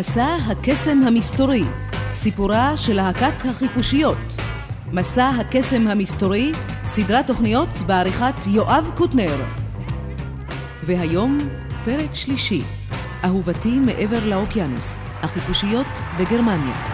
מסע הקסם המסתורי, סיפורה של להקת החיפושיות. מסע הקסם המסתורי, סדרת תוכניות בעריכת יואב קוטנר. והיום, פרק שלישי, אהובתי מעבר לאוקיינוס, החיפושיות בגרמניה.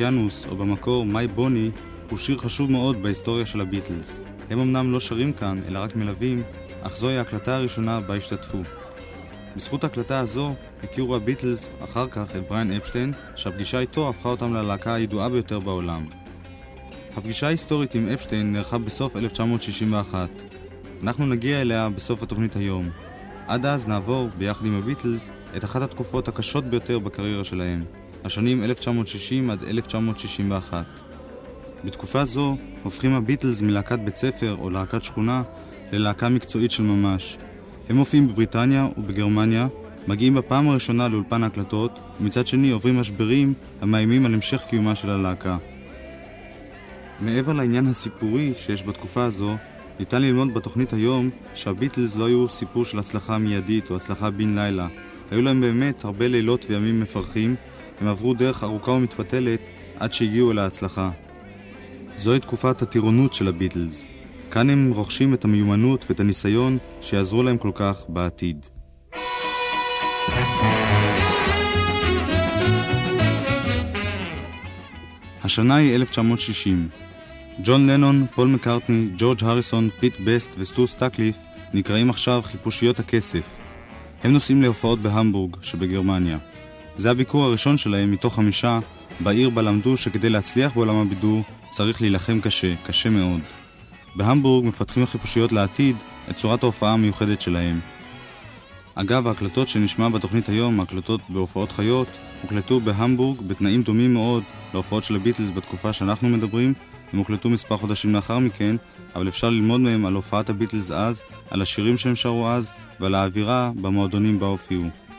מעבר לאוקיינוס, או במקור "מיי בוני", הוא שיר חשוב מאוד בהיסטוריה של הביטלס. הם אמנם לא שרים כאן, אלא רק מלווים, אך זוהי ההקלטה הראשונה בה השתתפו. בזכות ההקלטה הזו הכירו הביטלס אחר כך את בריין אפשטיין, שהפגישה איתו הפכה אותם ללהקה הידועה ביותר בעולם. הפגישה ההיסטורית עם אפשטיין נערכה בסוף 1961. אנחנו נגיע אליה בסוף התוכנית היום. עד אז נעבור, ביחד עם הביטלס, את אחת התקופות הקשות ביותר בקריירה שלהם, השנים 1960 עד 1961. בתקופה זו הופכים הביטלס מלהקת בית ספר או להקת שכונה ללהקה מקצועית של ממש. הם מופיעים בבריטניה ובגרמניה, מגיעים בפעם הראשונה לאולפן ההקלטות, ומצד שני עוברים משברים המאיימים על המשך קיומה של הלהקה. מעבר לעניין הסיפורי שיש בתקופה הזו, ניתן ללמוד בתוכנית היום שהביטלס לא היו סיפור של הצלחה מיידית או הצלחה בן לילה. היו להם באמת הרבה לילות וימים מפרכים, הם עברו דרך ארוכה ומתפתלת עד שהגיעו אל ההצלחה. זוהי תקופת הטירונות של הביטלס. כאן הם רוכשים את המיומנות ואת הניסיון שיעזרו להם כל כך בעתיד. השנה היא 1960. ג'ון לנון, פול מקארטני, ג'ורג' הריסון, פיט בסט וסטו סטקליף נקראים עכשיו חיפושיות הכסף. הם נוסעים להופעות בהמבורג שבגרמניה. זה הביקור הראשון שלהם מתוך חמישה בעיר בה למדו שכדי להצליח בעולם הבידור צריך להילחם קשה, קשה מאוד. בהמבורג מפתחים החיפושיות לעתיד את צורת ההופעה המיוחדת שלהם. אגב, ההקלטות שנשמע בתוכנית היום, ההקלטות בהופעות חיות, הוקלטו בהמבורג בתנאים דומים מאוד להופעות של הביטלס בתקופה שאנחנו מדברים, הם הוקלטו מספר חודשים לאחר מכן, אבל אפשר ללמוד מהם על הופעת הביטלס אז, על השירים שהם שרו אז, ועל האווירה במועדונים בה הופיעו.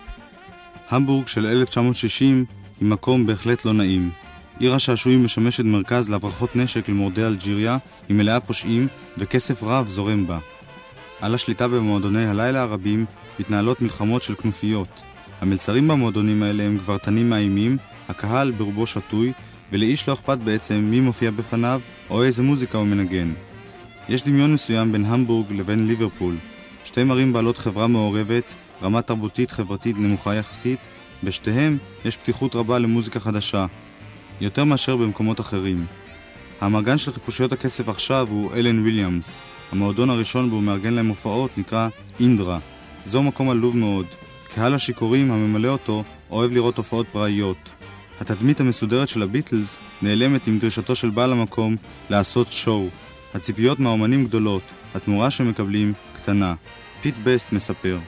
המבורג של 1960 היא מקום בהחלט לא נעים. עיר השעשועים משמשת מרכז להברחות נשק למורדי אלג'יריה, היא מלאה פושעים וכסף רב זורם בה. על השליטה במועדוני הלילה הרבים מתנהלות מלחמות של כנופיות. המלצרים במועדונים האלה הם גברתנים מאיימים, הקהל ברובו שתוי, ולאיש לא אכפת בעצם מי מופיע בפניו או איזה מוזיקה הוא מנגן. יש דמיון מסוים בין המבורג לבין ליברפול. שתי ערים בעלות חברה מעורבת, רמה תרבותית חברתית נמוכה יחסית, בשתיהם יש פתיחות רבה למוזיקה חדשה, יותר מאשר במקומות אחרים. המארגן של חיפושיות הכסף עכשיו הוא אלן וויליאמס. המועדון הראשון בו מארגן להם הופעות נקרא אינדרה. זהו מקום עלוב מאוד. קהל השיכורים הממלא אותו אוהב לראות הופעות פראיות. התדמית המסודרת של הביטלס נעלמת עם דרישתו של בעל המקום לעשות show. הציפיות מהאומנים גדולות, התמורה שמקבלים קטנה. פיט בסט מספר.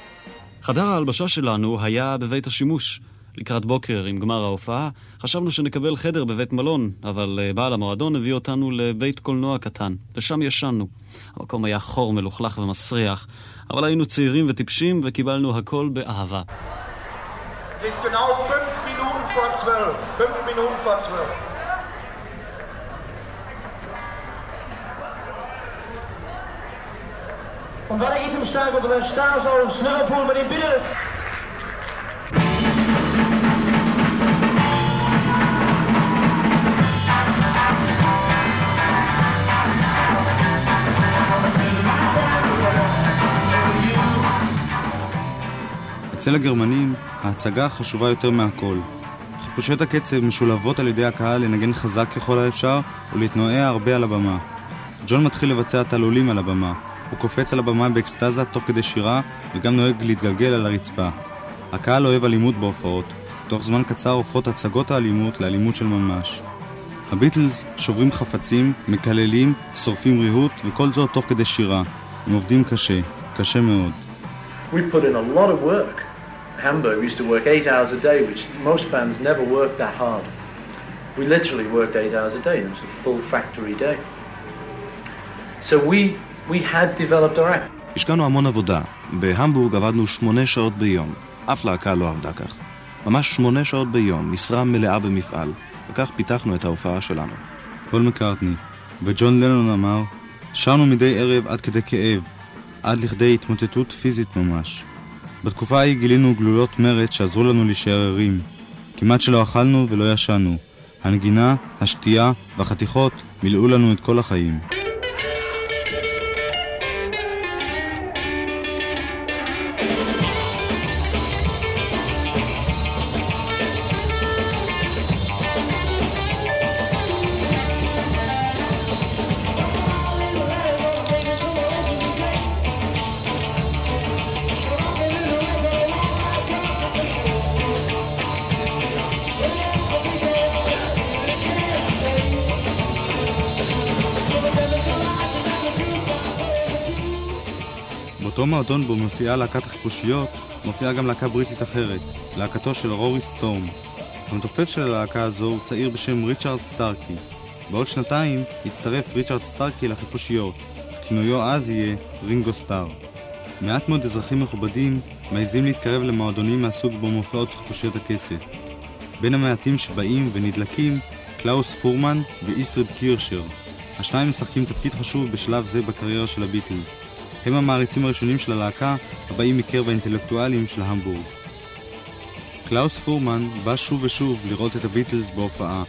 חדר ההלבשה שלנו היה בבית השימוש. לקראת בוקר עם גמר ההופעה, חשבנו שנקבל חדר בבית מלון, אבל אה, בעל המועדון הביא אותנו לבית קולנוע קטן, ושם ישנו. המקום היה חור מלוכלך ומסריח, אבל היינו צעירים וטיפשים וקיבלנו הכל באהבה. Und wann ich im Stag oder den Stars aus Liverpool mit dem Bild. אצל הגרמנים, ההצגה חשובה יותר מהכל. חיפושיות הקצב משולבות על ידי הקהל לנגן חזק ככל האפשר ולהתנועע הרבה על הבמה. ג'ון מתחיל לבצע תעלולים על הבמה. הוא קופץ על הבמה באקסטזה תוך כדי שירה וגם נוהג להתגלגל על הרצפה. הקהל אוהב אלימות בהופעות. תוך זמן קצר הופכות הצגות האלימות לאלימות של ממש. הביטלס שוברים חפצים, מקללים, שורפים ריהוט וכל זאת תוך כדי שירה. הם עובדים קשה, קשה מאוד. We put in a lot of work. Hamburg, used to work eight hours a day, which most bands never worked that hard. We literally worked eight hours a day. It was a full factory day. So we, we had developed our act. השקענו המון עבודה. בהמבורג עבדנו שמונה שעות ביום. אף להקה לא עבדה כך. ממש שמונה שעות ביום, משרה מלאה במפעל. וכך פיתחנו את ההופעה שלנו. פול מקארטני וג'ון לנון אמר, שרנו מדי ערב עד כדי כאב, עד לכדי התמוטטות פיזית ממש. בתקופה ההיא גילינו גלולות מרץ שעזרו לנו להישאר ערים. כמעט שלא אכלנו ולא ישנו. הנגינה, השתייה והחתיכות מילאו לנו את כל החיים. באותו מועדון בו מופיעה להקת החיפושיות, מופיעה גם להקה בריטית אחרת, להקתו של רורי סטורם. המתופף של הלהקה הזו הוא צעיר בשם ריצ'רד סטארקי. בעוד שנתיים יצטרף ריצ'רד סטארקי לחיפושיות, כינויו אז יהיה רינגו סטאר. מעט מאוד אזרחים מכובדים מעזים להתקרב למועדונים מהסוג בו מופיעות חיפושיות הכסף. בין המעטים שבאים ונדלקים, קלאוס פורמן ואיסטריד קירשר. השניים משחקים תפקיד חשוב בשלב זה בקריירה של הביטלס. הם המעריצים הראשונים של הלהקה, הבאים מקרב האינטלקטואלים של המבורג. קלאוס פורמן בא שוב ושוב לראות את הביטלס בהופעה.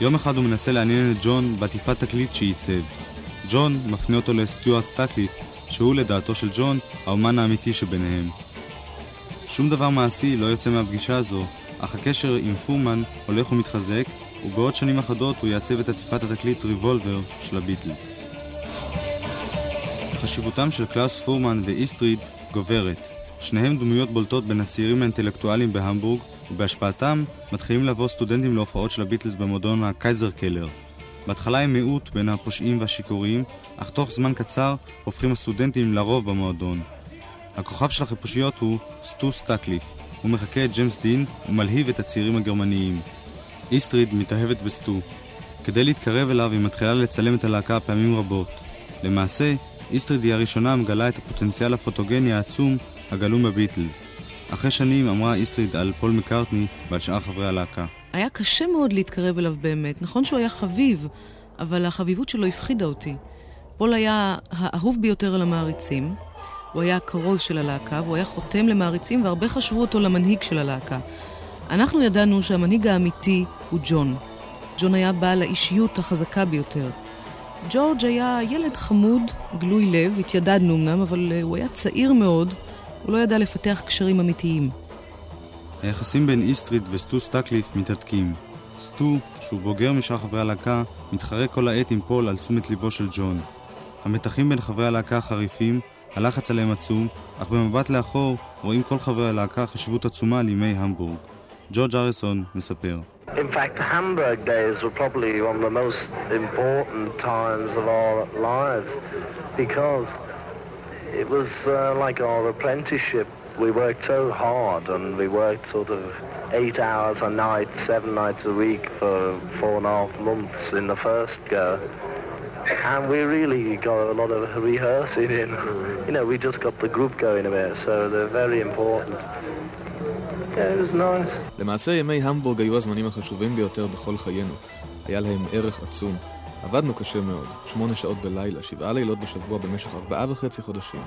יום אחד הוא מנסה לעניין את ג'ון בעטיפת תקליט שעיצב. ג'ון מפנה אותו לסטיוארט סטקליף, שהוא לדעתו של ג'ון האומן האמיתי שביניהם. שום דבר מעשי לא יוצא מהפגישה הזו, אך הקשר עם פורמן הולך ומתחזק, ובעוד שנים אחדות הוא יעצב את עטיפת התקליט ריבולבר של הביטלס. חשיבותם של קלאוס פורמן ואיסטריד גוברת. שניהם דמויות בולטות בין הצעירים האינטלקטואלים בהמבורג, ובהשפעתם מתחילים לבוא סטודנטים להופעות של הביטלס במועדון הקייזר קלר. בהתחלה הם מיעוט בין הפושעים והשיכורים, אך תוך זמן קצר הופכים הסטודנטים לרוב במועדון. הכוכב של החיפושיות הוא סטו סטקליף. הוא מחקה את ג'יימס דין ומלהיב את הצעירים הגרמניים. איסטריד מתאהבת בסטו. כדי להתקרב אליו היא מתחילה לצלם את הלהקה פעמים רבות. למעשה, איסטריד היא הראשונה המגלה את הפוטנציאל הפוטוגני העצום הגלום בביטלס. אחרי שנים אמרה איסטריד על פול מקארטני ועל שאר חברי הלהקה. היה קשה מאוד להתקרב אליו באמת. נכון שהוא היה חביב, אבל החביבות שלו הפחידה אותי. פול היה האהוב ביותר על המעריצים, הוא היה הכרוז של הלהקה, והוא היה חותם למעריצים, והרבה חשבו אותו למנהיג של הלהקה. אנחנו ידענו שהמנהיג האמיתי הוא ג'ון. ג'ון היה בעל האישיות החזקה ביותר. ג'ורג' היה ילד חמוד, גלוי לב, התיידדנו אמנם, אבל uh, הוא היה צעיר מאוד, הוא לא ידע לפתח קשרים אמיתיים. היחסים בין איסטריד וסטו סטקליף מתהדקים. סטו, שהוא בוגר משאר חברי הלהקה, מתחרה כל העת עם פול על תשומת ליבו של ג'ון. המתחים בין חברי הלהקה חריפים, הלחץ עליהם עצום, אך במבט לאחור רואים כל חברי הלהקה חשיבות עצומה לימי המבורג. ג'ורג' אריסון מספר. In fact, the Hamburg days were probably one of the most important times of our lives because it was uh, like our apprenticeship. We worked so hard and we worked sort of eight hours a night, seven nights a week for four and a half months in the first go. And we really got a lot of rehearsing in. You know, we just got the group going a bit, so they're very important. למעשה ימי המבורג היו הזמנים החשובים ביותר בכל חיינו. היה להם ערך עצום. עבדנו קשה מאוד, שמונה שעות בלילה, שבעה לילות בשבוע במשך ארבעה וחצי חודשים.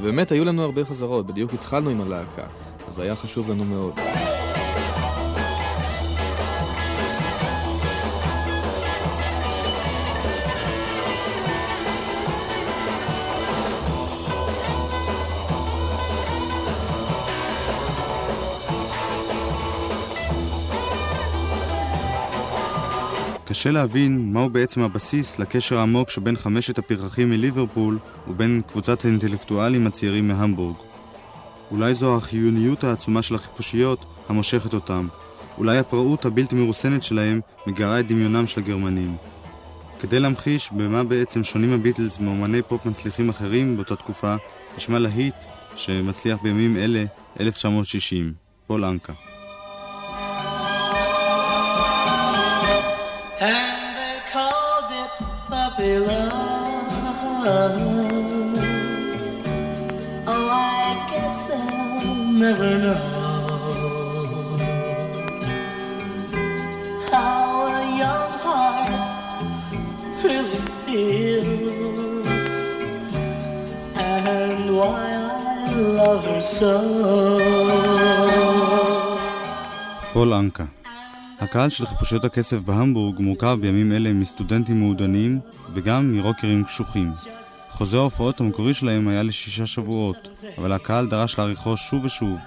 ובאמת היו לנו הרבה חזרות, בדיוק התחלנו עם הלהקה, אז היה חשוב לנו מאוד. קשה להבין מהו בעצם הבסיס לקשר העמוק שבין חמשת הפרחחים מליברפול ובין קבוצת האינטלקטואלים הצעירים מהמבורג. אולי זו החיוניות העצומה של החיפושיות המושכת אותם. אולי הפראות הבלתי מרוסנת שלהם מגרה את דמיונם של הגרמנים. כדי להמחיש במה בעצם שונים הביטלס מאומני פופ מצליחים אחרים באותה תקופה, נשמע להיט שמצליח בימים אלה, 1960, פול אנקה. and they called it Babylon. Oh, I guess they'll never know how a young heart really feels and why I love her so. Polanka. הקהל של חיפושיות הכסף בהמבורג מורכב בימים אלה מסטודנטים מעודנים וגם מרוקרים קשוחים. חוזה ההופעות המקורי שלהם היה לשישה שבועות, אבל הקהל דרש להאריכו שוב ושוב.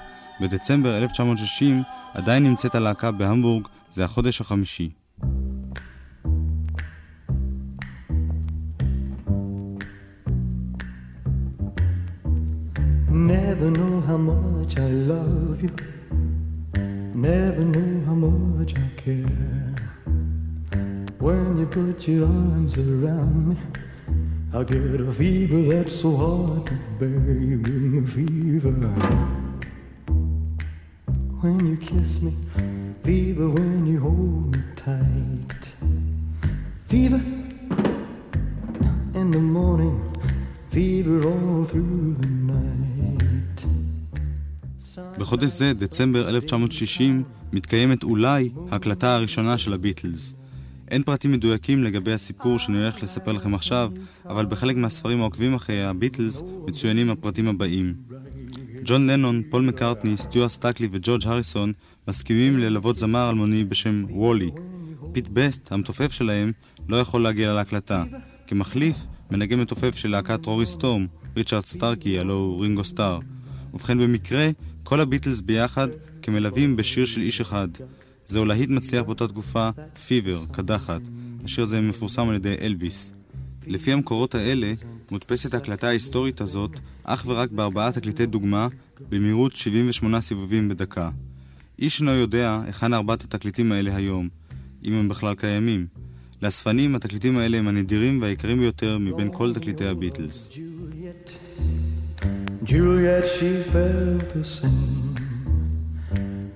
בדצמבר 1960 עדיין נמצאת הלהקה בהמבורג, זה החודש החמישי. Get a fever that's so hard to bear. You give me fever. When you kiss me, fever when you hold me tight. Fever in the morning, fever all through the night. בחודש זה, דצמבר 1960, מתקיימת אולי ההקלטה הראשונה של הביטלס. אין פרטים מדויקים לגבי הסיפור שאני הולך לספר לכם עכשיו, אבל בחלק מהספרים העוקבים אחרי הביטלס מצוינים הפרטים הבאים. ג'ון לנון, פול מקארטני, סטיוארט סטקליף וג'ורג' הריסון מסכימים ללוות זמר אלמוני בשם וולי. פיט בסט, המתופף שלהם, לא יכול להגיע להקלטה. כמחליף, מנגן מתופף של להקת רורי סטורם, ריצ'רד סטארקי, הלו הוא רינגו סטאר. ובכן במקרה, כל הביטלס ביחד כמלווים בשיר של איש אחד. זהו להיט מצליח באותה תקופה, פיבר, קדחת. השיר הזה מפורסם על ידי אלוויס. לפי המקורות האלה, מודפסת ההקלטה ההיסטורית הזאת אך ורק בארבעה תקליטי דוגמה, במהירות 78 סיבובים בדקה. איש אינו יודע היכן ארבעת התקליטים האלה היום, אם הם בכלל קיימים. לאספנים, התקליטים האלה הם הנדירים והיקרים ביותר מבין כל תקליטי הביטלס. Juliet, she felt the same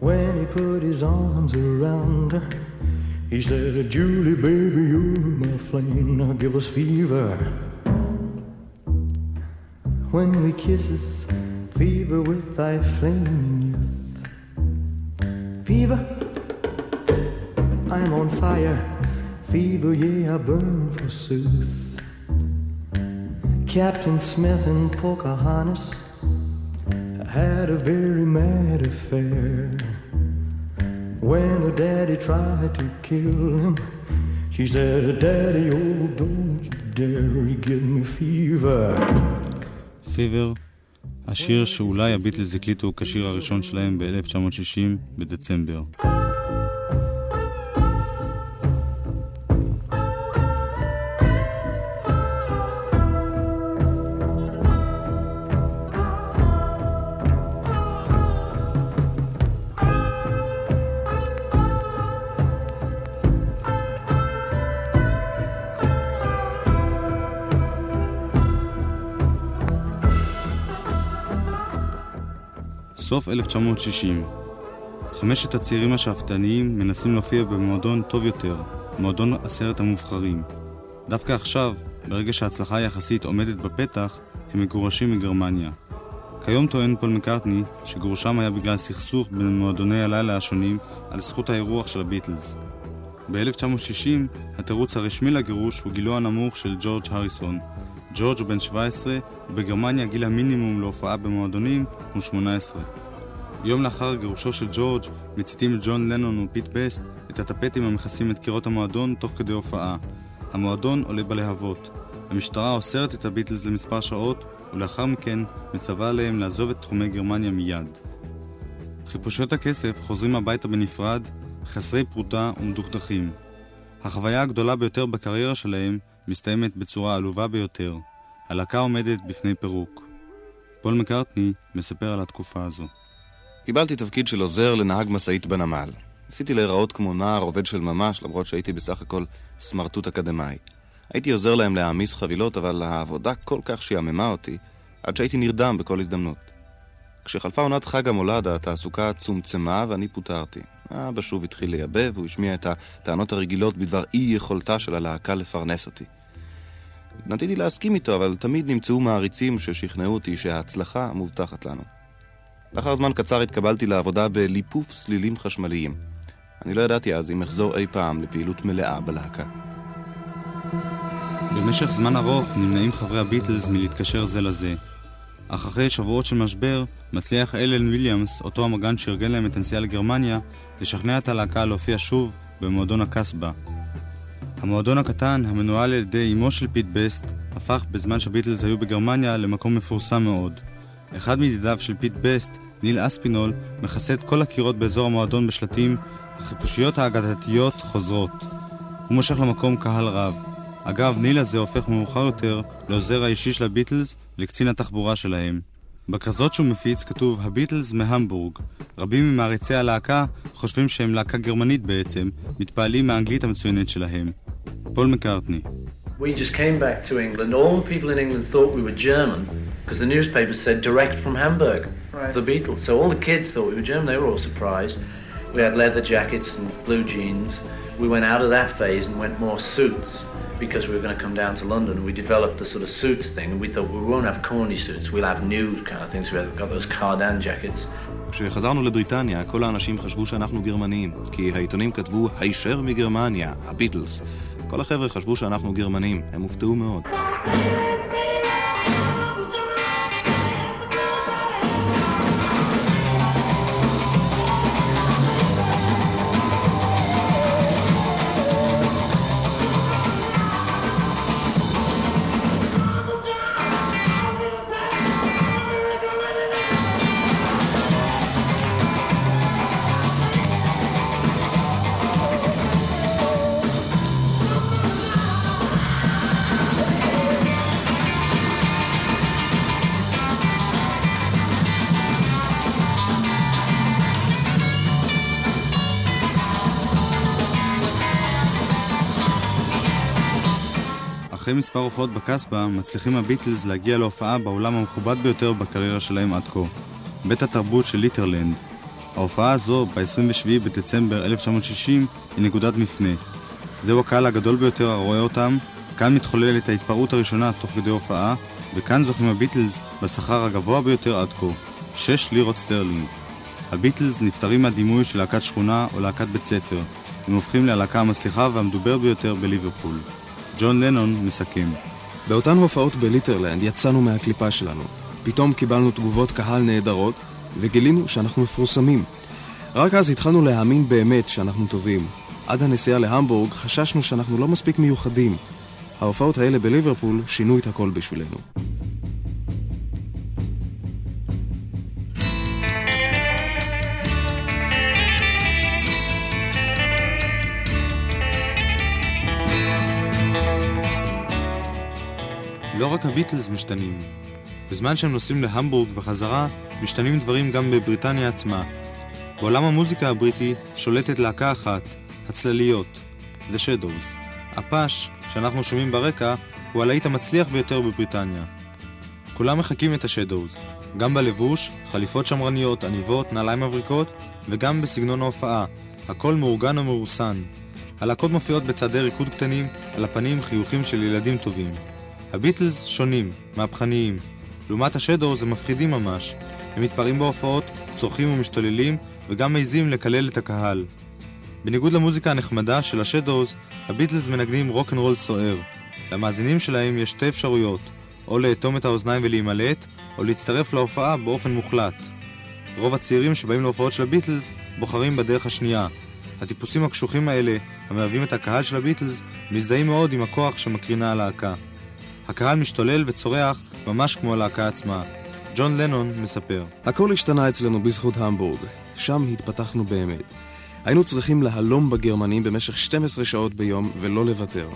when he put his arms around her. He said, Julie, baby, you're my flame, now give us fever. When we kiss, kisses, fever with thy flaming youth. Fever, I'm on fire. Fever, yeah, I burn forsooth. Captain Smith and Pocahontas had a very mad affair. When her daddy tried to kill him, she said, Daddy, oh, don't you dare, you give me fever. פיבר, השיר שאולי הביטלס הקליטו כשיר הראשון שלהם ב-1960 בדצמבר. סוף 1960. חמשת הצעירים השאפתניים מנסים להופיע במועדון טוב יותר, מועדון עשרת המובחרים. דווקא עכשיו, ברגע שההצלחה היחסית עומדת בפתח, הם מגורשים מגרמניה. כיום טוען פול מקארטני שגירושם היה בגלל סכסוך בין מועדוני הלילה השונים על זכות האירוח של הביטלס. ב-1960 התירוץ הרשמי לגירוש הוא גילו הנמוך של ג'ורג' הריסון. ג'ורג' הוא בן 17, ובגרמניה גיל המינימום להופעה במועדונים הוא 18. יום לאחר גירושו של ג'ורג' מציתים ג'ון לנון ופיט בסט את הטפטים המכסים את קירות המועדון תוך כדי הופעה. המועדון עולה בלהבות. המשטרה אוסרת את הביטלס למספר שעות, ולאחר מכן מצווה עליהם לעזוב את תחומי גרמניה מיד. חיפושיות הכסף חוזרים הביתה בנפרד, חסרי פרוטה ומדוכדכים. החוויה הגדולה ביותר בקריירה שלהם מסתיימת בצורה עלובה ביותר. הלהקה עומדת בפני פירוק. פול מקארטני מספר על התקופה הזו. קיבלתי תפקיד של עוזר לנהג משאית בנמל. ניסיתי להיראות כמו נער עובד של ממש, למרות שהייתי בסך הכל סמרטוט אקדמאי. הייתי עוזר להם להעמיס חבילות, אבל העבודה כל כך שעממה אותי, עד שהייתי נרדם בכל הזדמנות. כשחלפה עונת חג המולד, התעסוקה צומצמה ואני פוטרתי. אבא שוב התחיל לייבא, והוא השמיע את הטענות הרגילות בדבר אי יכולתה של הלהקה לפרנס אותי. נטיתי להסכים איתו, אבל תמיד נמצאו מעריצים ששכנעו אותי שההצלחה מובטחת לנו. לאחר זמן קצר התקבלתי לעבודה בליפוף סלילים חשמליים. אני לא ידעתי אז אם אחזור אי פעם לפעילות מלאה בלהקה. במשך זמן ארוך נמנעים חברי הביטלס מלהתקשר זה לזה. אך אחרי שבועות של משבר, מצליח אלן ויליאמס, אותו אמרגן שארגן להם את הנסיעה לגרמניה, לשכנע את הלהקה להופיע שוב במועדון הקסבה. המועדון הקטן, המנוהל על ידי אמו של פיט בסט, הפך בזמן שהביטלס היו בגרמניה למקום מפורסם מאוד. אחד מידידיו של פיט בסט, ניל אספינול, מכסה את כל הקירות באזור המועדון בשלטים החיפושיות האגדתיות חוזרות. הוא מושך למקום קהל רב. אגב, ניל הזה הופך מאוחר יותר לעוזר האישי של הביטלס ולקצין התחבורה שלהם. בכרזות שהוא מפיץ כתוב הביטלס מהמבורג. רבים ממעריצי הלהקה חושבים שהם להקה גרמנית בעצם, מתפעלים מהאנגלית המצוינת שלהם. פול מקארטני We just came back to England. All the people in England thought we were German because the newspapers said direct from Hamburg, Right. the Beatles. So all the kids thought we were German. They were all surprised. We had leather jackets and blue jeans. We went out of that phase and went more suits because we were going to come down to London. We developed the sort of suits thing, and we thought we won't have corny suits. We'll have nude kind of things. We got those cardan jackets. כשחזרנו לבריטניה, כל האנשים חשבו שאנחנו גרמנים, כי העיתונים כתבו הישר מגרמניה, הביטלס. כל החבר'ה חשבו שאנחנו גרמנים, הם הופתעו מאוד. מספר הופעות בקסבה, מצליחים הביטלס להגיע להופעה באולם המכובד ביותר בקריירה שלהם עד כה, בית התרבות של ליתרלנד. ההופעה הזו, ב-27 בדצמבר 1960, היא נקודת מפנה. זהו הקהל הגדול ביותר הרואה אותם, כאן מתחוללת ההתפרעות הראשונה תוך כדי הופעה, וכאן זוכים הביטלס בשכר הגבוה ביותר עד כה, 6 לירות סטרלינג. הביטלס נפטרים מהדימוי של להקת שכונה או להקת בית ספר. הם הופכים ללהקה המצליחה והמדוברת ביותר בליברפול. ג'ון לנון מסכם. באותן הופעות בליטרלנד יצאנו מהקליפה שלנו. פתאום קיבלנו תגובות קהל נהדרות, וגילינו שאנחנו מפורסמים. רק אז התחלנו להאמין באמת שאנחנו טובים. עד הנסיעה להמבורג חששנו שאנחנו לא מספיק מיוחדים. ההופעות האלה בליברפול שינו את הכל בשבילנו. לא רק הביטלס משתנים. בזמן שהם נוסעים להמבורג וחזרה, משתנים דברים גם בבריטניה עצמה. בעולם המוזיקה הבריטי שולטת להקה אחת, הצלליות, The Shadows. הפאש, שאנחנו שומעים ברקע, הוא הלהיט המצליח ביותר בבריטניה. כולם מחקים את השדוז, גם בלבוש, חליפות שמרניות, עניבות, נעליים מבריקות, וגם בסגנון ההופעה, הכל מאורגן ומרוסן. הלהקות מופיעות בצעדי ריקוד קטנים, על הפנים חיוכים של ילדים טובים. הביטלס שונים, מהפכניים. לעומת השדורס הם מפחידים ממש. הם מתפרעים בהופעות, צורכים ומשתוללים, וגם מעיזים לקלל את הקהל. בניגוד למוזיקה הנחמדה של השדוז, הביטלס מנגנים רוקנרול סוער. למאזינים שלהם יש שתי אפשרויות, או לאטום את האוזניים ולהימלט, או להצטרף להופעה באופן מוחלט. רוב הצעירים שבאים להופעות של הביטלס בוחרים בדרך השנייה. הטיפוסים הקשוחים האלה, המהווים את הקהל של הביטלס, מזדהים מאוד עם הכוח שמקרינה הלהקה. הקהל משתולל וצורח ממש כמו הלהקה עצמה. ג'ון לנון מספר. הכל השתנה אצלנו בזכות המבורג. שם התפתחנו באמת. היינו צריכים להלום בגרמנים במשך 12 שעות ביום ולא לוותר.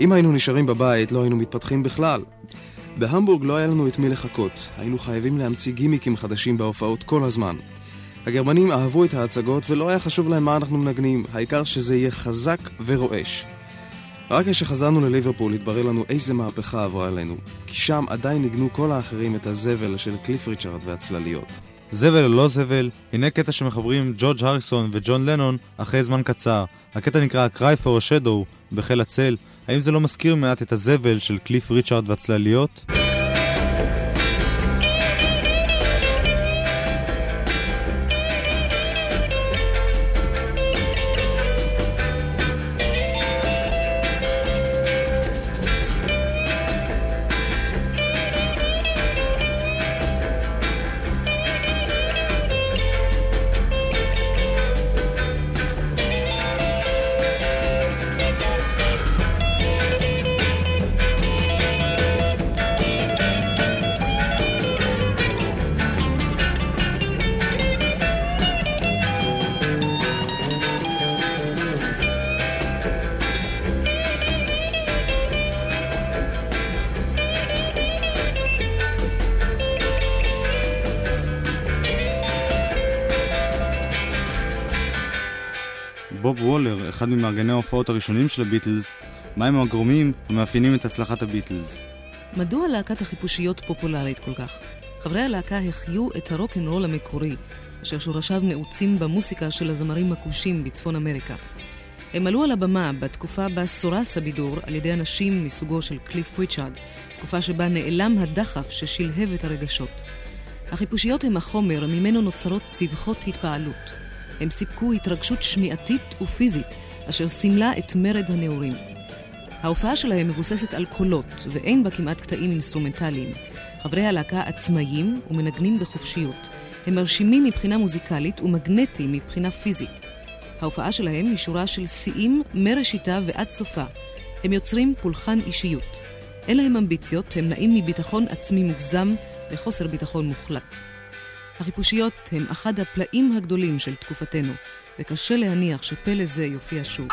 אם היינו נשארים בבית, לא היינו מתפתחים בכלל. בהמבורג לא היה לנו את מי לחכות. היינו חייבים להמציא גימיקים חדשים בהופעות כל הזמן. הגרמנים אהבו את ההצגות ולא היה חשוב להם מה אנחנו מנגנים, העיקר שזה יהיה חזק ורועש. רק כשחזרנו לליברפול התברר לנו איזה מהפכה עברה עלינו, כי שם עדיין ניגנו כל האחרים את הזבל של קליף ריצ'רד והצלליות. זבל או לא זבל, הנה קטע שמחברים ג'ורג' הריסון וג'ון לנון אחרי זמן קצר. הקטע נקרא Cry for a Shadow בחיל הצל. האם זה לא מזכיר מעט את הזבל של קליף ריצ'רד והצלליות? ממארגני ההופעות הראשונים של הביטלס, מהם הגורמים המאפיינים את הצלחת הביטלס. מדוע להקת החיפושיות פופולרית כל כך? חברי הלהקה החיו את הרוקנרול המקורי, אשר שורשיו נעוצים במוסיקה של הזמרים הכושים בצפון אמריקה. הם עלו על הבמה בתקופה בה סורס הבידור על ידי אנשים מסוגו של קליף ריצ'רד, תקופה שבה נעלם הדחף ששלהב את הרגשות. החיפושיות הם החומר ממנו נוצרות צווחות התפעלות. הם סיפקו התרגשות שמיעתית ופיזית, אשר סימלה את מרד הנעורים. ההופעה שלהם מבוססת על קולות, ואין בה כמעט קטעים אינסטרומנטליים. חברי הלהקה עצמאיים ומנגנים בחופשיות. הם מרשימים מבחינה מוזיקלית ומגנטיים מבחינה פיזית. ההופעה שלהם היא שורה של שיאים מראשיתה ועד סופה. הם יוצרים פולחן אישיות. אין להם אמביציות, הם נעים מביטחון עצמי מוגזם לחוסר ביטחון מוחלט. החיפושיות הם אחד הפלאים הגדולים של תקופתנו, וקשה להניח שפלא זה יופיע שוב.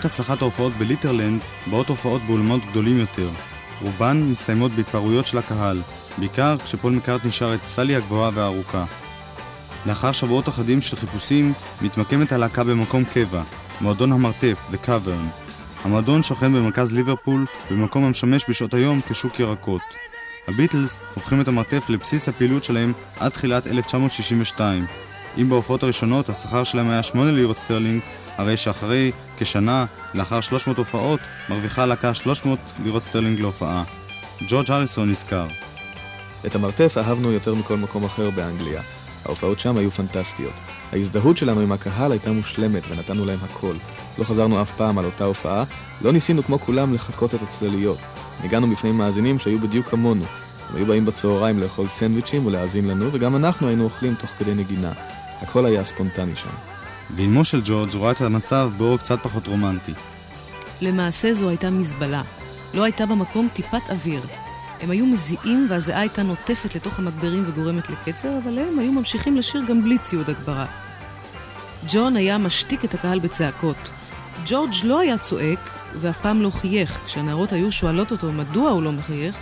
בעקבות הצלחת ההופעות בליתרלנד, באות הופעות באולמות גדולים יותר. רובן מסתיימות בהתפרעויות של הקהל, בעיקר כשפול מקארטני שר את סלי הגבוהה והארוכה. לאחר שבועות אחדים של חיפושים, מתמקמת הלהקה במקום קבע, מועדון המרתף, The Cavern. המועדון שוכן במרכז ליברפול, במקום המשמש בשעות היום כשוק ירקות. הביטלס הופכים את המרתף לבסיס הפעילות שלהם עד תחילת 1962. אם בהופעות הראשונות השכר שלהם היה 8 לירות סטרלינג, הרי שאחרי כשנה, לאחר 300 הופעות, מרוויחה הלהקה 300 לירות סטרלינג להופעה. ג'ורג' הריסון נזכר. את המרתף אהבנו יותר מכל מקום אחר באנגליה. ההופעות שם היו פנטסטיות. ההזדהות שלנו עם הקהל הייתה מושלמת ונתנו להם הכל. לא חזרנו אף פעם על אותה הופעה, לא ניסינו כמו כולם לחקות את הצלליות. ניגנו בפני מאזינים שהיו בדיוק כמונו. הם היו באים בצהריים לאכול סנדוויצ'ים ולהאזין לנו, וגם אנחנו היינו אוכלים תוך כדי נגינה. הכל היה ספונטני שם. ואימו של ג'ורג' רואה את המצב באור קצת פחות רומנטי. למעשה זו הייתה מזבלה. לא הייתה במקום טיפת אוויר. הם היו מזיעים והזיעה הייתה נוטפת לתוך המגברים וגורמת לקצר, אבל הם היו ממשיכים לשיר גם בלי ציוד הגברה. ג'ון היה משתיק את הקהל בצעקות. ג'ורג' לא היה צועק, ואף פעם לא חייך. כשהנערות היו שואלות אותו מדוע הוא לא מחייך,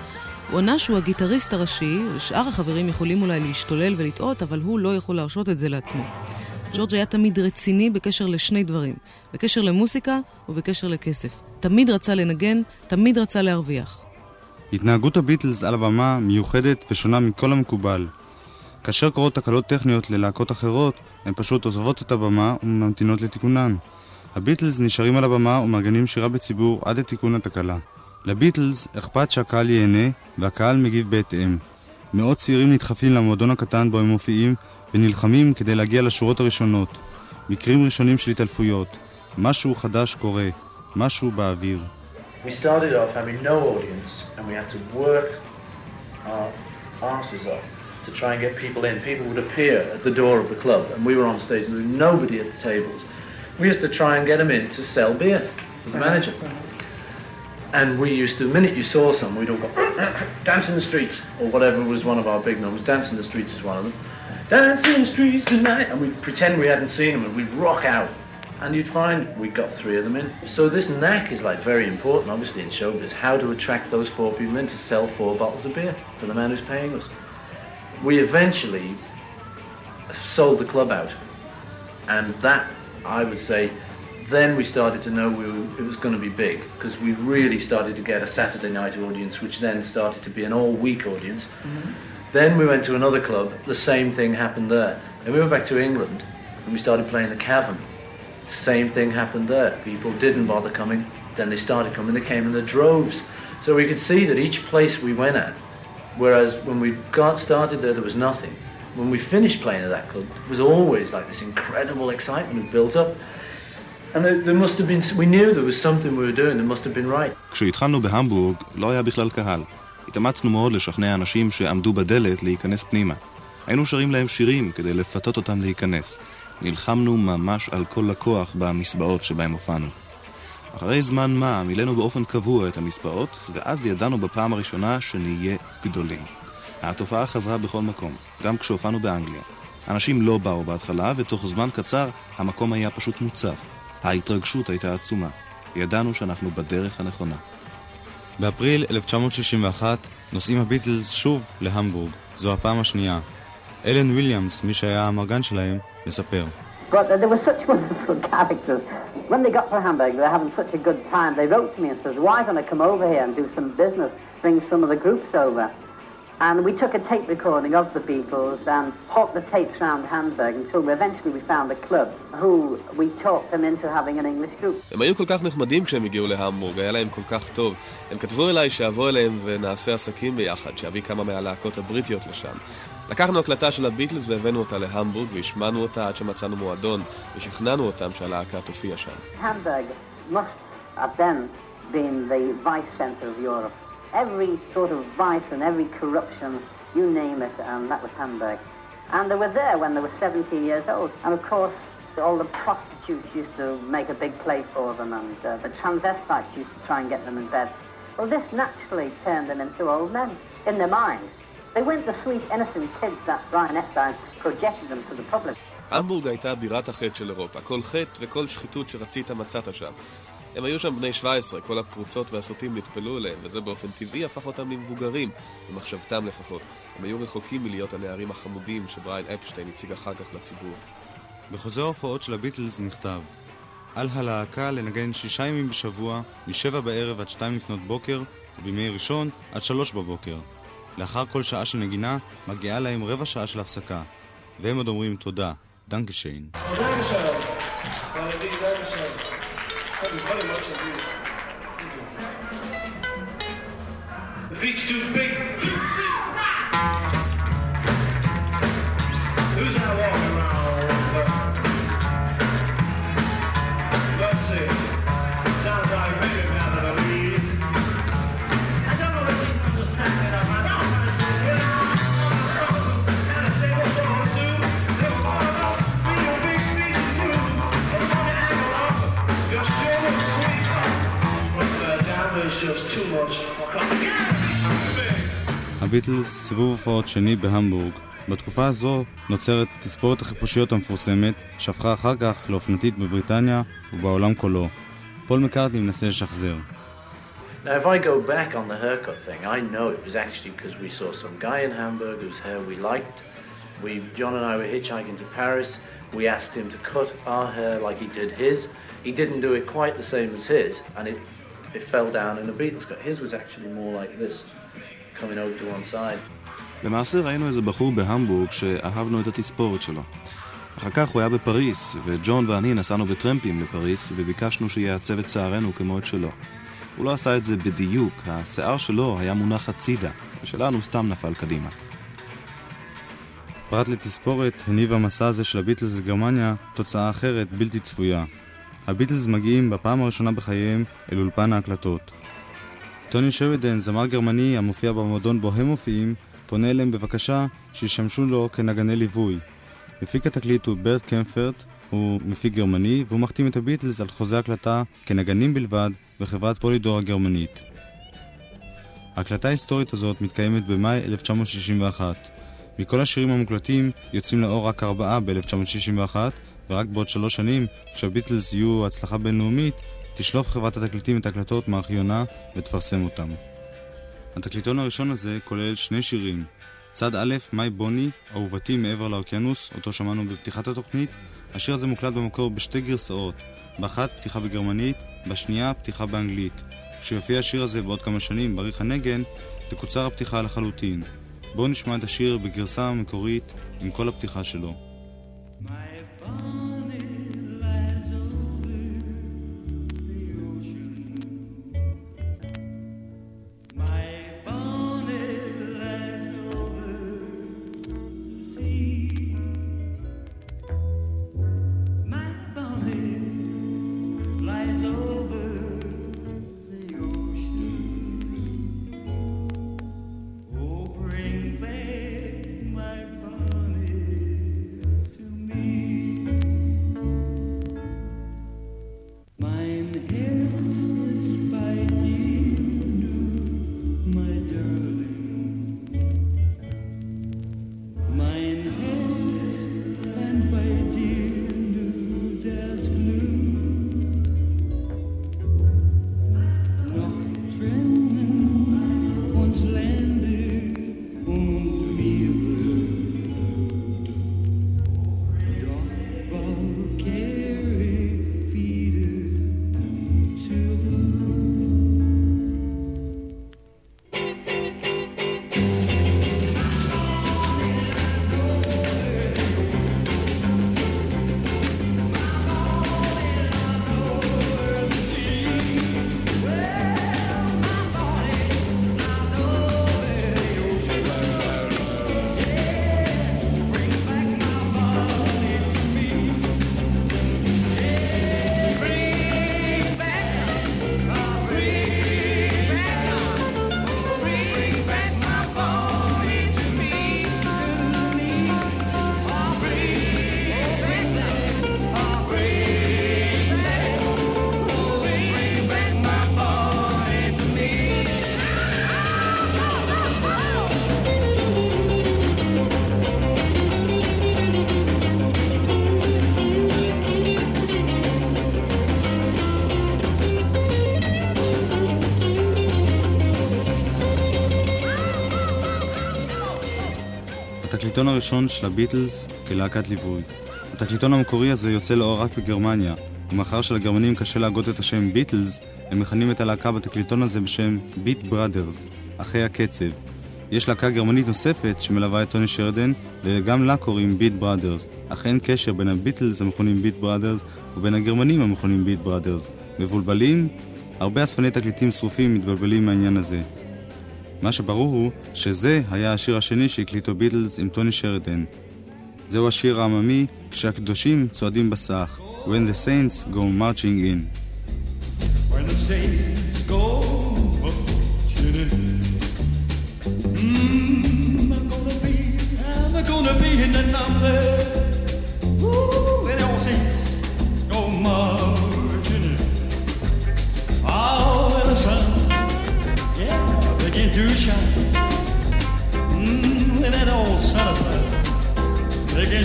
הוא ענה שהוא הגיטריסט הראשי, ושאר החברים יכולים אולי להשתולל ולטעות, אבל הוא לא יכול להרשות את זה לעצמו. ג'ורג' היה תמיד רציני בקשר לשני דברים, בקשר למוסיקה ובקשר לכסף. תמיד רצה לנגן, תמיד רצה להרוויח. התנהגות הביטלס על הבמה מיוחדת ושונה מכל המקובל. כאשר קורות תקלות טכניות ללהקות אחרות, הן פשוט עוזבות את הבמה וממתינות לתיקונן. הביטלס נשארים על הבמה ומארגנים שירה בציבור עד לתיקון התקלה. לביטלס אכפת שהקהל ייהנה, והקהל מגיב בהתאם. מאות צעירים נדחפים למועדון הקטן בו הם מופיעים, ונלחמים כדי להגיע לשורות הראשונות. מקרים ראשונים של התעלפויות. משהו חדש קורה. משהו באוויר. We started having no audience and we had to work our to try and get people in. People would appear at the door of the club and we were on nobody at the tables. We used to try and get them in to sell beer to the manager. And we used to, the minute you saw some, we'd all go, dance in the streets, or whatever was one of our big numbers. Dance in the streets is one of them. Dance in the streets tonight. And we'd pretend we hadn't seen them and we'd rock out. And you'd find we got three of them in. So this knack is like very important, obviously, in showbiz. How to attract those four people in to sell four bottles of beer to the man who's paying us. We eventually sold the club out. And that, I would say, then we started to know we were, it was going to be big because we really started to get a Saturday night audience, which then started to be an all-week audience. Mm-hmm. Then we went to another club. The same thing happened there. Then we went back to England and we started playing the Cavern. Same thing happened there. People didn't bother coming. Then they started coming. They came in the droves. So we could see that each place we went at, whereas when we got started there, there was nothing. When we finished playing at that club, it was always like this incredible excitement built up. כשהתחלנו בהמבורג, לא היה בכלל קהל. התאמצנו מאוד לשכנע אנשים שעמדו בדלת להיכנס פנימה. היינו שרים להם שירים כדי לפתות אותם להיכנס. נלחמנו ממש על כל לקוח במסבעות שבהם הופענו. אחרי זמן מה מילאנו באופן קבוע את המסבעות, ואז ידענו בפעם הראשונה שנהיה גדולים. התופעה חזרה בכל מקום, גם כשהופענו באנגליה. אנשים לא באו בהתחלה, ותוך זמן קצר המקום היה פשוט מוצף. ההתרגשות הייתה עצומה. ידענו שאנחנו בדרך הנכונה. באפריל 1961 נוסעים הביטלס שוב להמבורג. זו הפעם השנייה. אלן וויליאמס, מי שהיה האמרגן שלהם, מספר. But uh, they were such wonderful characters. When they got to Hamburg, they were having such a good time. They wrote to me and says, why don't I come over here and do some business, bring some of the groups over? And we took a tape recording of the Beatles and hawked the tapes around Hamburg until we, eventually we found a club who we talked them into having an English group. הם היו כל כך נחמדים כשהם הגיעו להמבורג, היה להם כל כך טוב. הם כתבו אליי שאבוא אליהם ונעשה עסקים ביחד, שאביא כמה מהלהקות הבריטיות לשם. לקחנו הקלטה של הביטלס והבאנו אותה להמבורג והשמענו אותה עד שמצאנו מועדון ושכנענו אותם שהלהקה תופיע שם. Hamburg must have then been the vice center of Europe. Every sort of vice and every corruption, you name it, and that was Hamburg. And they were there when they were 17 years old. And of course, all the prostitutes used to make a big play for them, and uh, the transvestites used to try and get them in bed. Well, this naturally turned them into old men in their minds. They weren't the sweet, innocent kids that Brian Epstein projected them to the public. המבורג הייתה בירת החטא של אירופה. כל חטא וכל שחיתות שרצית מצאת שם. הם היו שם בני 17, כל הפרוצות והסוטים נטפלו אליהם, וזה באופן טבעי הפך אותם למבוגרים, במחשבתם לפחות. הם היו רחוקים מלהיות הנערים החמודים שבריין אפשטיין הציג אחר כך לציבור. בחוזה ההופעות של הביטלס נכתב על הלהקה לנגן שישה ימים בשבוע, משבע בערב עד שתיים לפנות בוקר, ובימי ראשון עד שלוש בבוקר. לאחר כל שעה של נגינה, מגיעה להם רבע שעה של הפסקה. והם עוד אומרים תודה, דנקשיין. Thank you very much indeed. Reach too big. הביטלס, סיבוב הופעות שני בהמבורג. בתקופה הזו נוצרת תספורת החיפושיות המפורסמת, שהפכה אחר כך לאופנתית בבריטניה ובעולם כולו. פול מקארטני מנסה לשחזר. Now, if I go back on the haircut thing, I know it was actually because we saw some guy in Hamburg whose hair we liked. We, John and I were hitchhiking to Paris. We asked him to cut our hair like he did his. He didn't do it quite the same as his, and it, it fell down in a Beatles cut. His was actually more like this, coming over to one side. למעשה ראינו איזה בחור בהמבורג שאהבנו את התספורת שלו. אחר כך הוא היה בפריס, וג'ון ואני נסענו בטרמפים לפריס, וביקשנו שיעצב את שערנו כמו את שלו. הוא לא עשה את זה בדיוק, השיער שלו היה מונח הצידה, ושלנו סתם נפל קדימה. פרט לתספורת, הניב המסע הזה של הביטלס לגרמניה תוצאה אחרת בלתי צפויה. הביטלס מגיעים בפעם הראשונה בחייהם אל אולפן ההקלטות. טוני שרידן, זמר גרמני המופיע במועדון בו הם מופיעים, פונה אליהם בבקשה שישמשו לו כנגני ליווי. מפיק התקליט הוא ברט קמפרט, הוא מפיק גרמני, והוא מחתים את הביטלס על חוזה הקלטה כנגנים בלבד בחברת פולידור הגרמנית. ההקלטה ההיסטורית הזאת מתקיימת במאי 1961. מכל השירים המוקלטים יוצאים לאור רק ארבעה ב-1961, ורק בעוד שלוש שנים, כשהביטלס יהיו הצלחה בינלאומית, תשלוף חברת התקליטים את ההקלטות מארכיונה ותפרסם אותם. התקליטון הראשון הזה כולל שני שירים. צד א', מי בוני, אהובתי מעבר לאוקיינוס, אותו שמענו בפתיחת התוכנית. השיר הזה מוקלט במקור בשתי גרסאות, באחת פתיחה בגרמנית, בשנייה פתיחה באנגלית. כשיופיע השיר הזה בעוד כמה שנים בעריך הנגן, תקוצר הפתיחה לחלוטין. בואו נשמע את השיר בגרסה המקורית עם כל הפתיחה שלו. התקליטון הראשון של הביטלס כלהקת ליווי. התקליטון המקורי הזה יוצא לאור רק בגרמניה, ומאחר שלגרמנים קשה להגות את השם ביטלס, הם מכנים את הלהקה בתקליטון הזה בשם ביט בראדרס, אחי הקצב. יש להקה גרמנית נוספת שמלווה את טוני שרדן, וגם לה קוראים ביט בראדרס, אך אין קשר בין הביטלס המכונים ביט בראדרס ובין הגרמנים המכונים ביט בראדרס. מבולבלים? הרבה אספני תקליטים שרופים מתבלבלים מהעניין הזה. מה שברור הוא שזה היה השיר השני שהקליטו ביטלס עם טוני שרדן. זהו השיר העממי כשהקדושים צועדים בסך When the Saints go marching in. When the saints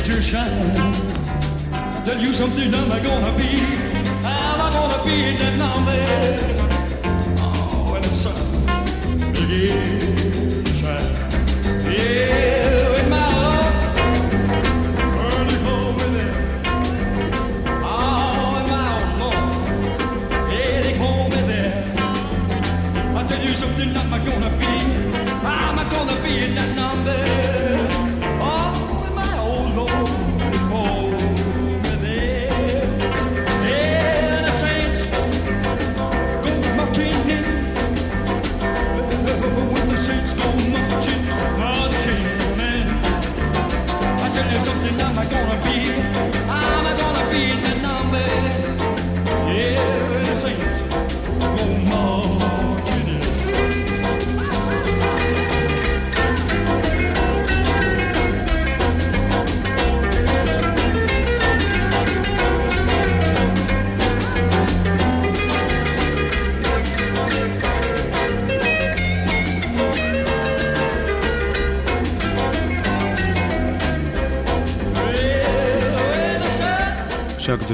future shine. I tell you something, I'm not gonna be. I'm not gonna be in that number. Oh, when the sun begins to shine. Yeah.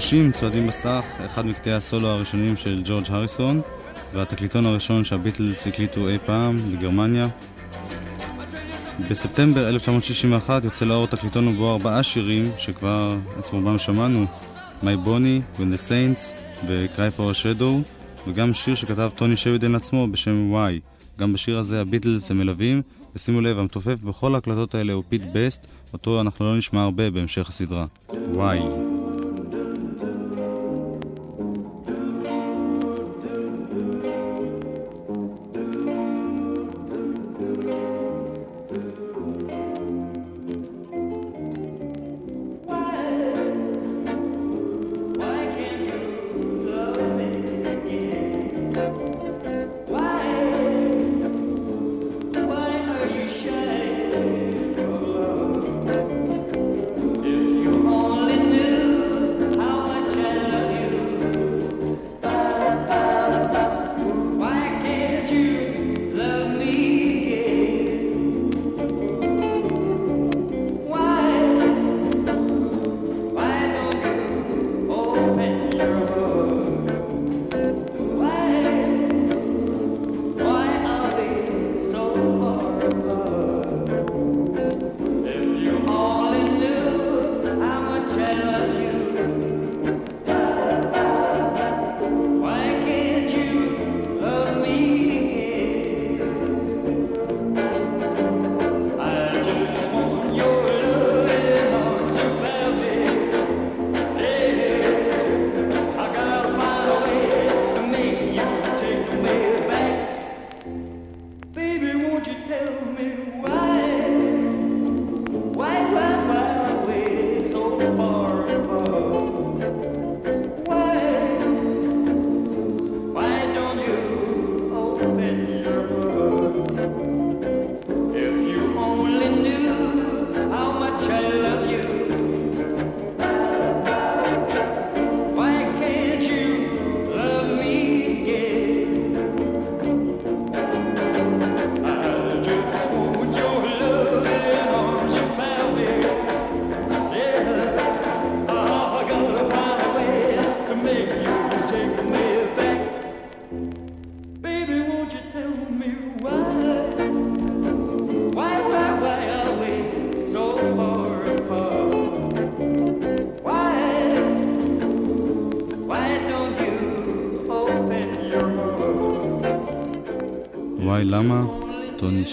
כשהקדושים צועדים בסך, אחד מקטעי הסולו הראשונים של ג'ורג' הריסון, והתקליטון הראשון שהביטלס הקליטו אי פעם לגרמניה. בספטמבר 1961 יוצא לאור תקליטון ובו ארבעה שירים שכבר את רובם שמענו My Bonnie, When the Saints ו-Cry for a Shadow וגם שיר שכתב טוני שרידן עצמו בשם וואי. גם בשיר הזה הביטלס הם מלווים ושימו לב, המתופף בכל ההקלטות האלה הוא פיט בסט, אותו אנחנו לא נשמע הרבה בהמשך הסדרה. וואי.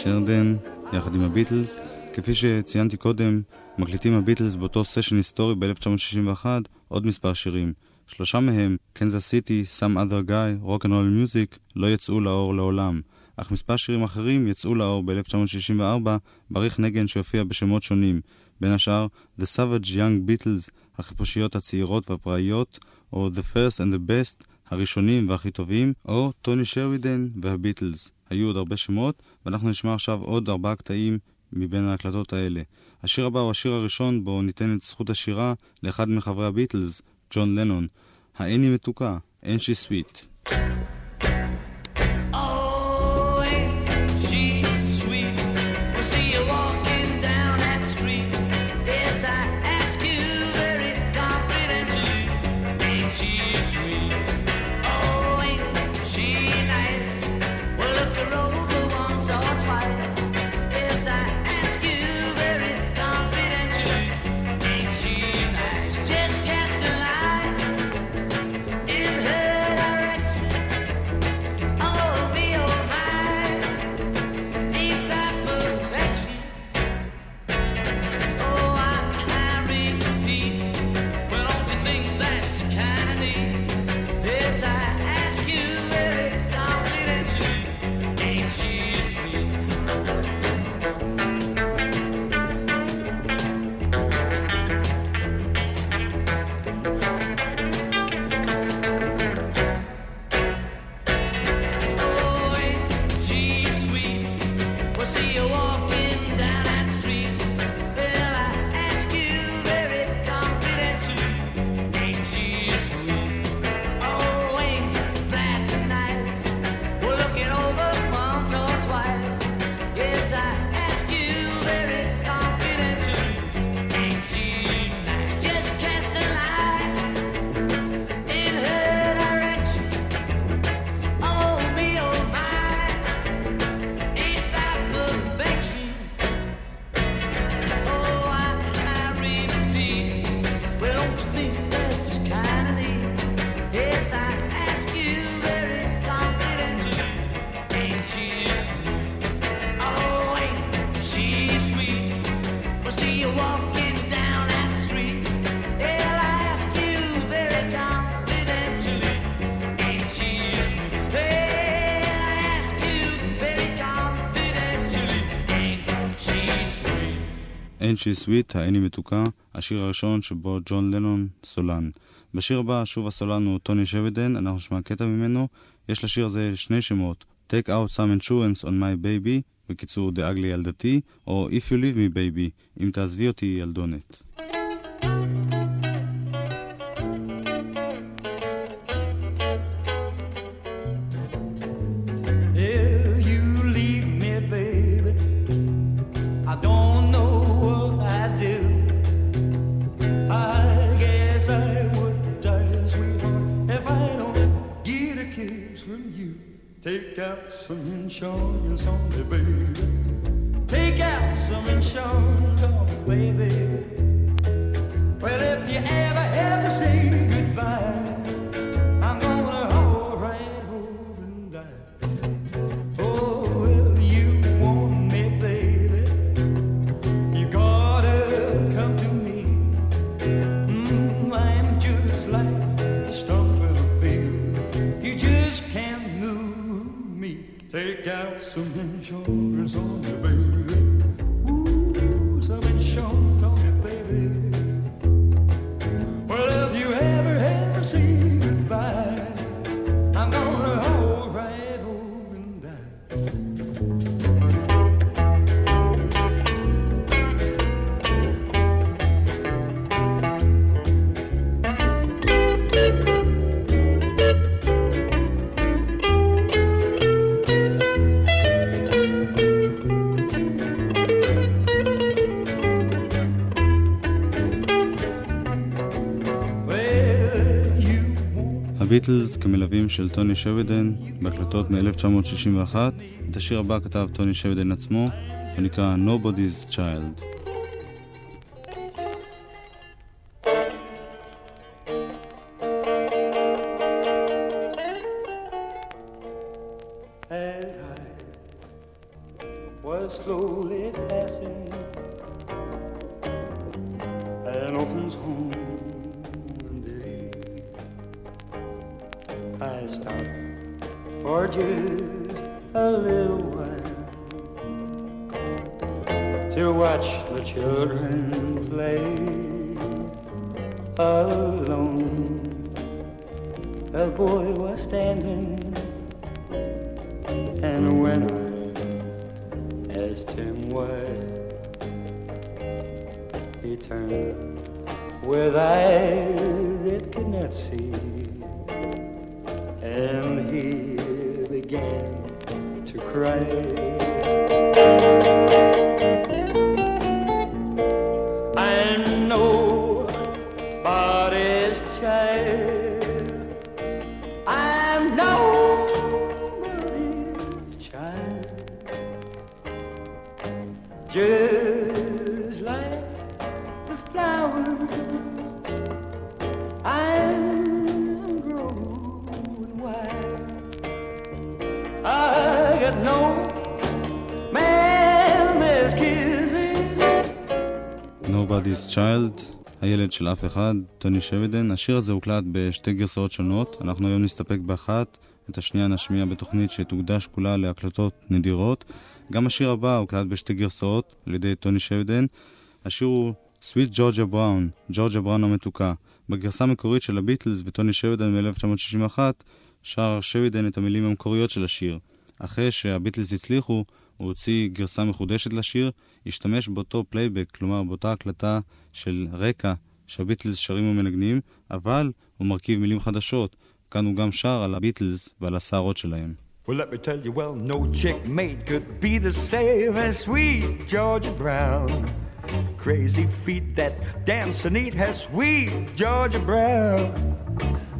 שרדן, יחד עם הביטלס. כפי שציינתי קודם, מקליטים הביטלס באותו סשן היסטורי ב-1961 עוד מספר שירים. שלושה מהם, קנזס סיטי, Some Other Guy, Rock and Roll Music, לא יצאו לאור לעולם. אך מספר שירים אחרים יצאו לאור ב-1964 בעריך נגן שהופיע בשמות שונים, בין השאר The Savage Young Beatles, החיפושיות הצעירות והפראיות, או The First and the Best, הראשונים והכי טובים, או טוני שרווידן והביטלס. היו עוד הרבה שמות, ואנחנו נשמע עכשיו עוד ארבעה קטעים מבין ההקלטות האלה. השיר הבא הוא השיר הראשון בו ניתן את זכות השירה לאחד מחברי הביטלס, ג'ון לנון. האני מתוקה, אין שי סוויט. Oh, סוויט, האין היא מתוקה, השיר הראשון שבו ג'ון לנון סולן. בשיר הבא שוב הסולן הוא טוני שווידן, אנחנו נשמע קטע ממנו. יש לשיר הזה שני שמות, Take out some insurance on my baby, בקיצור דאג לי ילדתי, או If you leave me baby, אם תעזבי אותי ילדונת. Take out some insurance on me, baby. Take out some insurance on me, baby. Well, if you ever, ever say goodbye, Take out some insurance on me, baby. Ooh, some insurance הביטלס כמלווים של טוני שווידן בהקלטות מ-1961. את השיר הבא כתב טוני שווידן עצמו, הוא נקרא Nobody's Child. Just like the flowers, I'm growing wild. I got no mama's kisses. Nobody's Child, הילד של אף אחד, טוני שווידן. השיר הזה הוקלט בשתי גרסאות שונות, אנחנו היום נסתפק באחת, את השנייה נשמיע בתוכנית שתוקדש כולה להקלטות נדירות. גם השיר הבא הוקלט בשתי גרסאות על ידי טוני שרידן. השיר הוא Sweet Georgia Brown, ג'ורג'ה בראון המתוקה. בגרסה המקורית של הביטלס וטוני שרידן מ-1961 שר שרידן את המילים המקוריות של השיר. אחרי שהביטלס הצליחו, הוא הוציא גרסה מחודשת לשיר, השתמש באותו פלייבק, כלומר באותה הקלטה של רקע שהביטלס שרים ומנגנים, אבל הוא מרכיב מילים חדשות. כאן הוא גם שר על הביטלס ועל הסערות שלהם. Well, let me tell you, well, no chick mate could be the same as sweet Georgia Brown. Crazy feet that dance and eat has sweet Georgia Brown.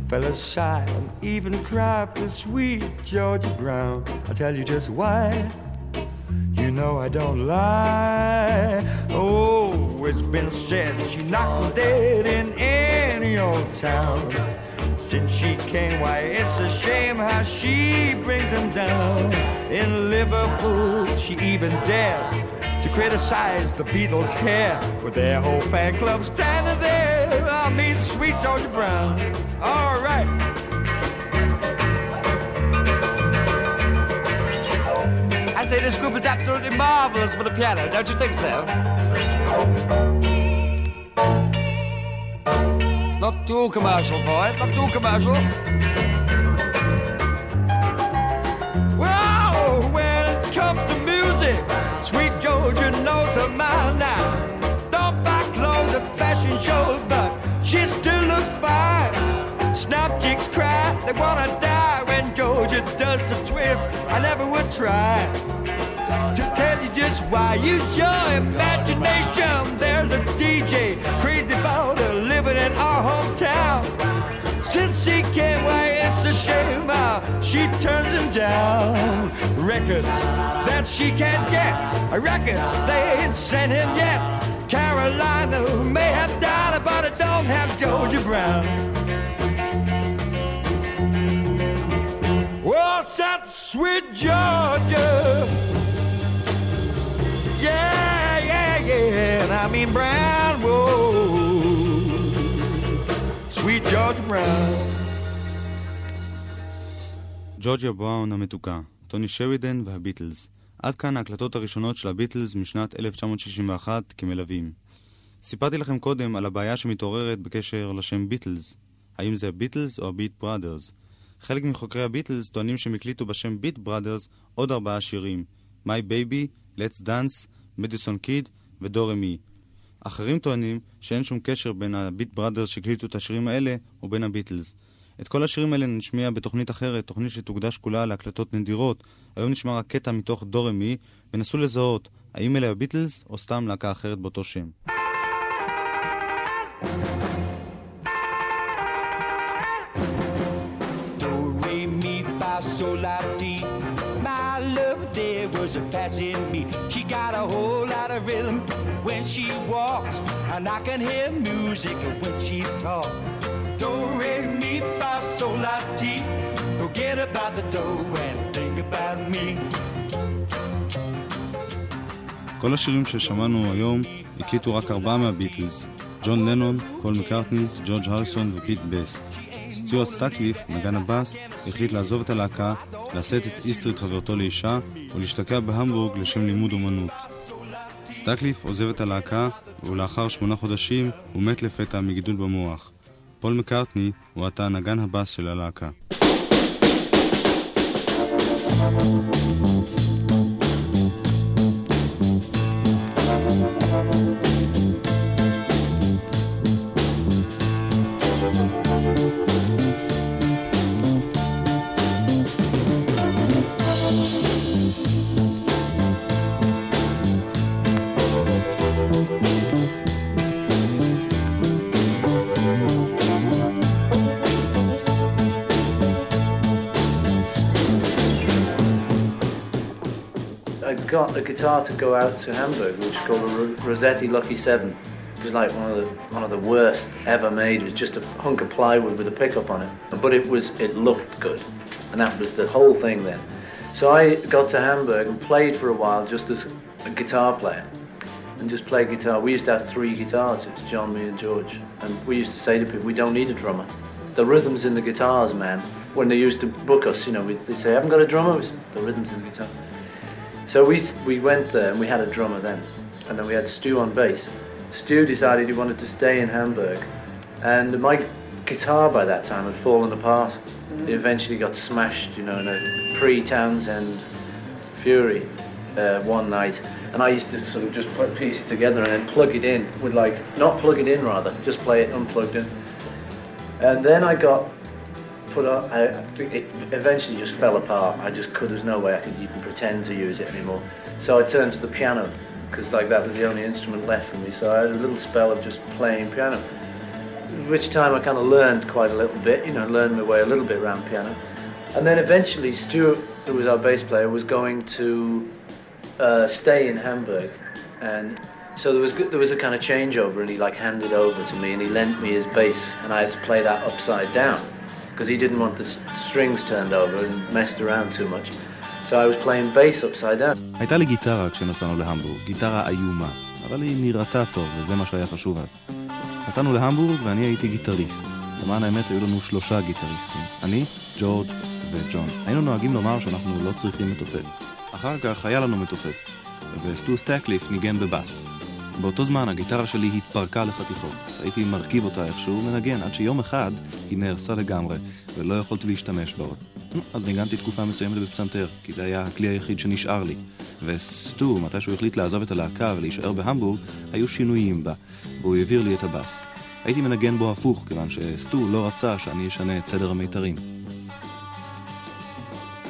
Fellas sigh and even cry for sweet Georgia Brown. I'll tell you just why. You know I don't lie. Oh, it's been said she knocks dead in any old town. Since she came, why, it's a shame how she brings them down. In Liverpool, she even dared to criticize the Beatles' hair with their whole fan club standing there. I mean, sweet Georgia Brown. All right. I say this group is absolutely marvelous for the piano, don't you think so? Not too commercial, boys. Not too commercial. Well, when it comes to music, sweet Georgia knows her mind now. Don't buy clothes at fashion shows, but she still looks fine. Snap chicks cry, they wanna die when Georgia does the twist. I never would try to tell you just why. Use your imagination. There's a DJ crazy about living in our hometown. Since she came, why it's a shame how she turns them down. Records that she can't get, records they ain't sent him yet. Carolina may have died, but it don't have Georgia Brown. What's that sweet Georgia? Yeah, yeah, yeah. And I mean Brown, whoa. Georgia Brown. ג'ורג'יה בראון המתוקה, טוני שרידן והביטלס. עד כאן ההקלטות הראשונות של הביטלס משנת 1961 כמלווים. סיפרתי לכם קודם על הבעיה שמתעוררת בקשר לשם ביטלס. האם זה הביטלס או הביט בראדרס? חלק מחוקרי הביטלס טוענים שהם הקליטו בשם ביט בראדרס עוד ארבעה שירים My Baby, Let's Dance, מדיסון קיד ודורמי. אחרים טוענים שאין שום קשר בין הביט בראדרס שהקליטו את השירים האלה ובין הביטלס. את כל השירים האלה נשמיע בתוכנית אחרת, תוכנית שתוקדש כולה להקלטות נדירות. היום נשמע רק קטע מתוך דורמי, ונסו לזהות האם אלה הביטלס או סתם להקה אחרת באותו שם. Do, she walks, and I can hear music when she talks. Do, re, mi, fa, sol, la, ti. Forget about the dough and think about me. כל השירים ששמענו היום הקליטו רק ארבעה מהביטלס ג'ון לנון, פול מקארטני, ג'ורג' הריסון ופיט בסט. סטיוארט סטקליף, נגן הבאס, החליט לעזוב את הלהקה, לשאת את אסטריד חברתו לאישה ולהשתקע בהמבורג לשם לימוד אומנות. סטקליף עוזב את הלהקה ולאחר שמונה חודשים הוא מת לפתע מגידול במוח. פול מקארטני הוא עתה נגן הבאס של הלהקה. I a guitar to go out to Hamburg, which is called a Ro- Rossetti Lucky Seven. It was like one of the one of the worst ever made. It was just a hunk of plywood with a pickup on it, but it was it looked good, and that was the whole thing then. So I got to Hamburg and played for a while just as a guitar player, and just played guitar. We used to have three guitars. It was John, me, and George, and we used to say to people, "We don't need a drummer. The rhythms in the guitars, man." When they used to book us, you know, we'd, they'd say, "I haven't got a drummer." Said, the rhythms in the guitar. So we we went there and we had a drummer then, and then we had Stu on bass. Stu decided he wanted to stay in Hamburg, and my guitar by that time had fallen apart. It eventually got smashed, you know, in a pre-Townsend Fury, uh, one night, and I used to sort of just put piece it together and then plug it in with like not plug it in rather, just play it unplugged in. And then I got I, it eventually just fell apart. I just could. There's no way I could even pretend to use it anymore. So I turned to the piano because like that was the only instrument left for me. So I had a little spell of just playing piano. Which time I kind of learned quite a little bit. You know, learned my way a little bit around piano. And then eventually Stuart, who was our bass player, was going to uh, stay in Hamburg, and so there was there was a kind of changeover, and he like handed over to me, and he lent me his bass, and I had to play that upside down because he didn't want the strings turned over and messed around too much. So I was playing bass upside down. הייתה לי גיטרה כשנסענו להמבורג, גיטרה איומה, אבל היא נראתה טוב, וזה מה שהיה חשוב אז. נסענו להמבורג ואני הייתי גיטריסט. למען האמת היו לנו שלושה גיטריסטים, אני, ג'ורג' וג'ון. היינו נוהגים לומר שאנחנו לא צריכים מתופף. אחר כך היה לנו מתופף, וסטו סטקליף ניגן בבאס. באותו זמן הגיטרה שלי התפרקה לחתיכות. הייתי מרכיב אותה איכשהו מנגן, עד שיום אחד היא נהרסה לגמרי, ולא יכולתי להשתמש בה עוד. אז ניגנתי תקופה מסוימת בפסנתר, כי זה היה הכלי היחיד שנשאר לי. וסטו, מתי שהוא החליט לעזוב את הלהקה ולהישאר בהמבורג, היו שינויים בה, והוא העביר לי את הבאס. הייתי מנגן בו הפוך, כיוון שסטו לא רצה שאני אשנה את סדר המיתרים.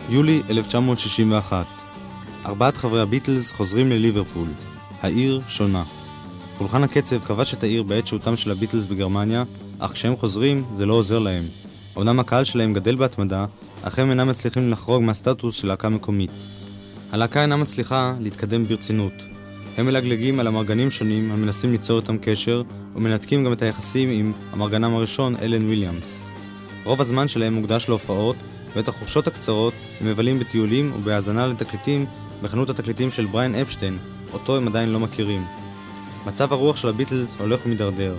יולי 1961 ארבעת חברי הביטלס חוזרים לליברפול. העיר שונה. פולחן הקצב כבש את העיר בעת שהותם של הביטלס בגרמניה, אך כשהם חוזרים, זה לא עוזר להם. אמנם הקהל שלהם גדל בהתמדה, אך הם אינם מצליחים לחרוג מהסטטוס של להקה מקומית. הלהקה אינה מצליחה להתקדם ברצינות. הם מלגלגים על אמרגנים שונים המנסים ליצור איתם קשר, ומנתקים גם את היחסים עם אמרגנם הראשון, אלן ויליאמס. רוב הזמן שלהם מוקדש להופעות, ואת החופשות הקצרות הם מבלים בטיולים ובהאזנה לתקליטים בחנות התקליטים של בריין אפשטיין, אותו הם עדיין לא מכירים. מצב הרוח של הביטלס הולך ומידרדר.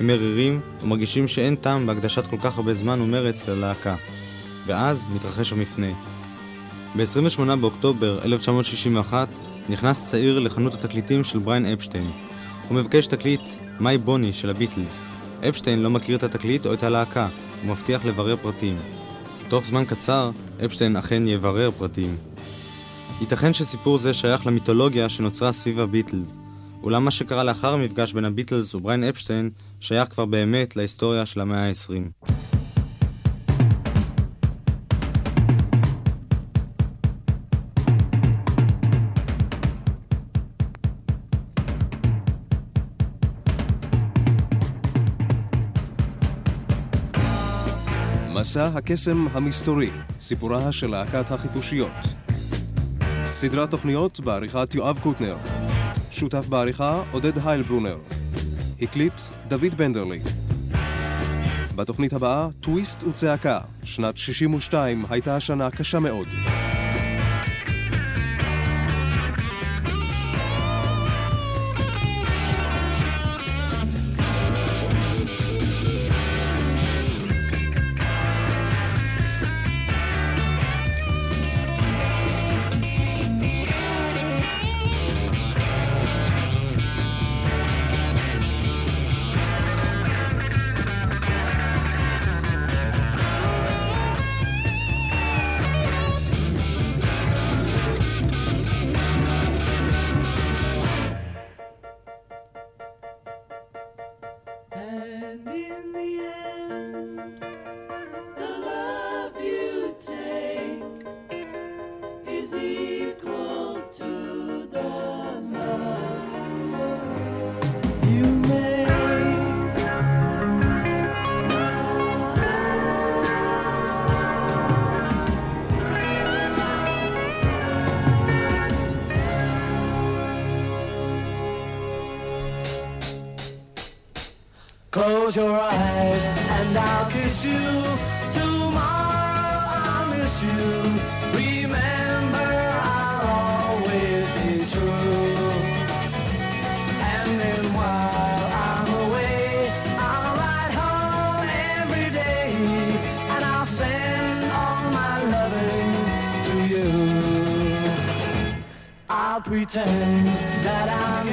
הם מרירים ומרגישים שאין טעם בהקדשת כל כך הרבה זמן ומרץ ללהקה. ואז מתרחש המפנה. ב-28 באוקטובר 1961 נכנס צעיר לחנות התקליטים של בריין אפשטיין. הוא מבקש תקליט "מיי בוני" של הביטלס. אפשטיין לא מכיר את התקליט או את הלהקה, הוא מבטיח לברר פרטים. תוך זמן קצר, אפשטיין אכן יברר פרטים. ייתכן שסיפור זה שייך למיתולוגיה שנוצרה סביב הביטלס, אולם מה שקרה לאחר המפגש בין הביטלס ובריין אפשטיין שייך כבר באמת להיסטוריה של המאה ה-20. מסע הקסם המסתורי, סיפורה של להקת החיפושיות. סדרת תוכניות בעריכת יואב קוטנר. שותף בעריכה עודד היילברונר. הקליט דוד בנדרלי. בתוכנית הבאה, טוויסט וצעקה. שנת 62 הייתה שנה קשה מאוד. Pretend that I'm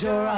Close your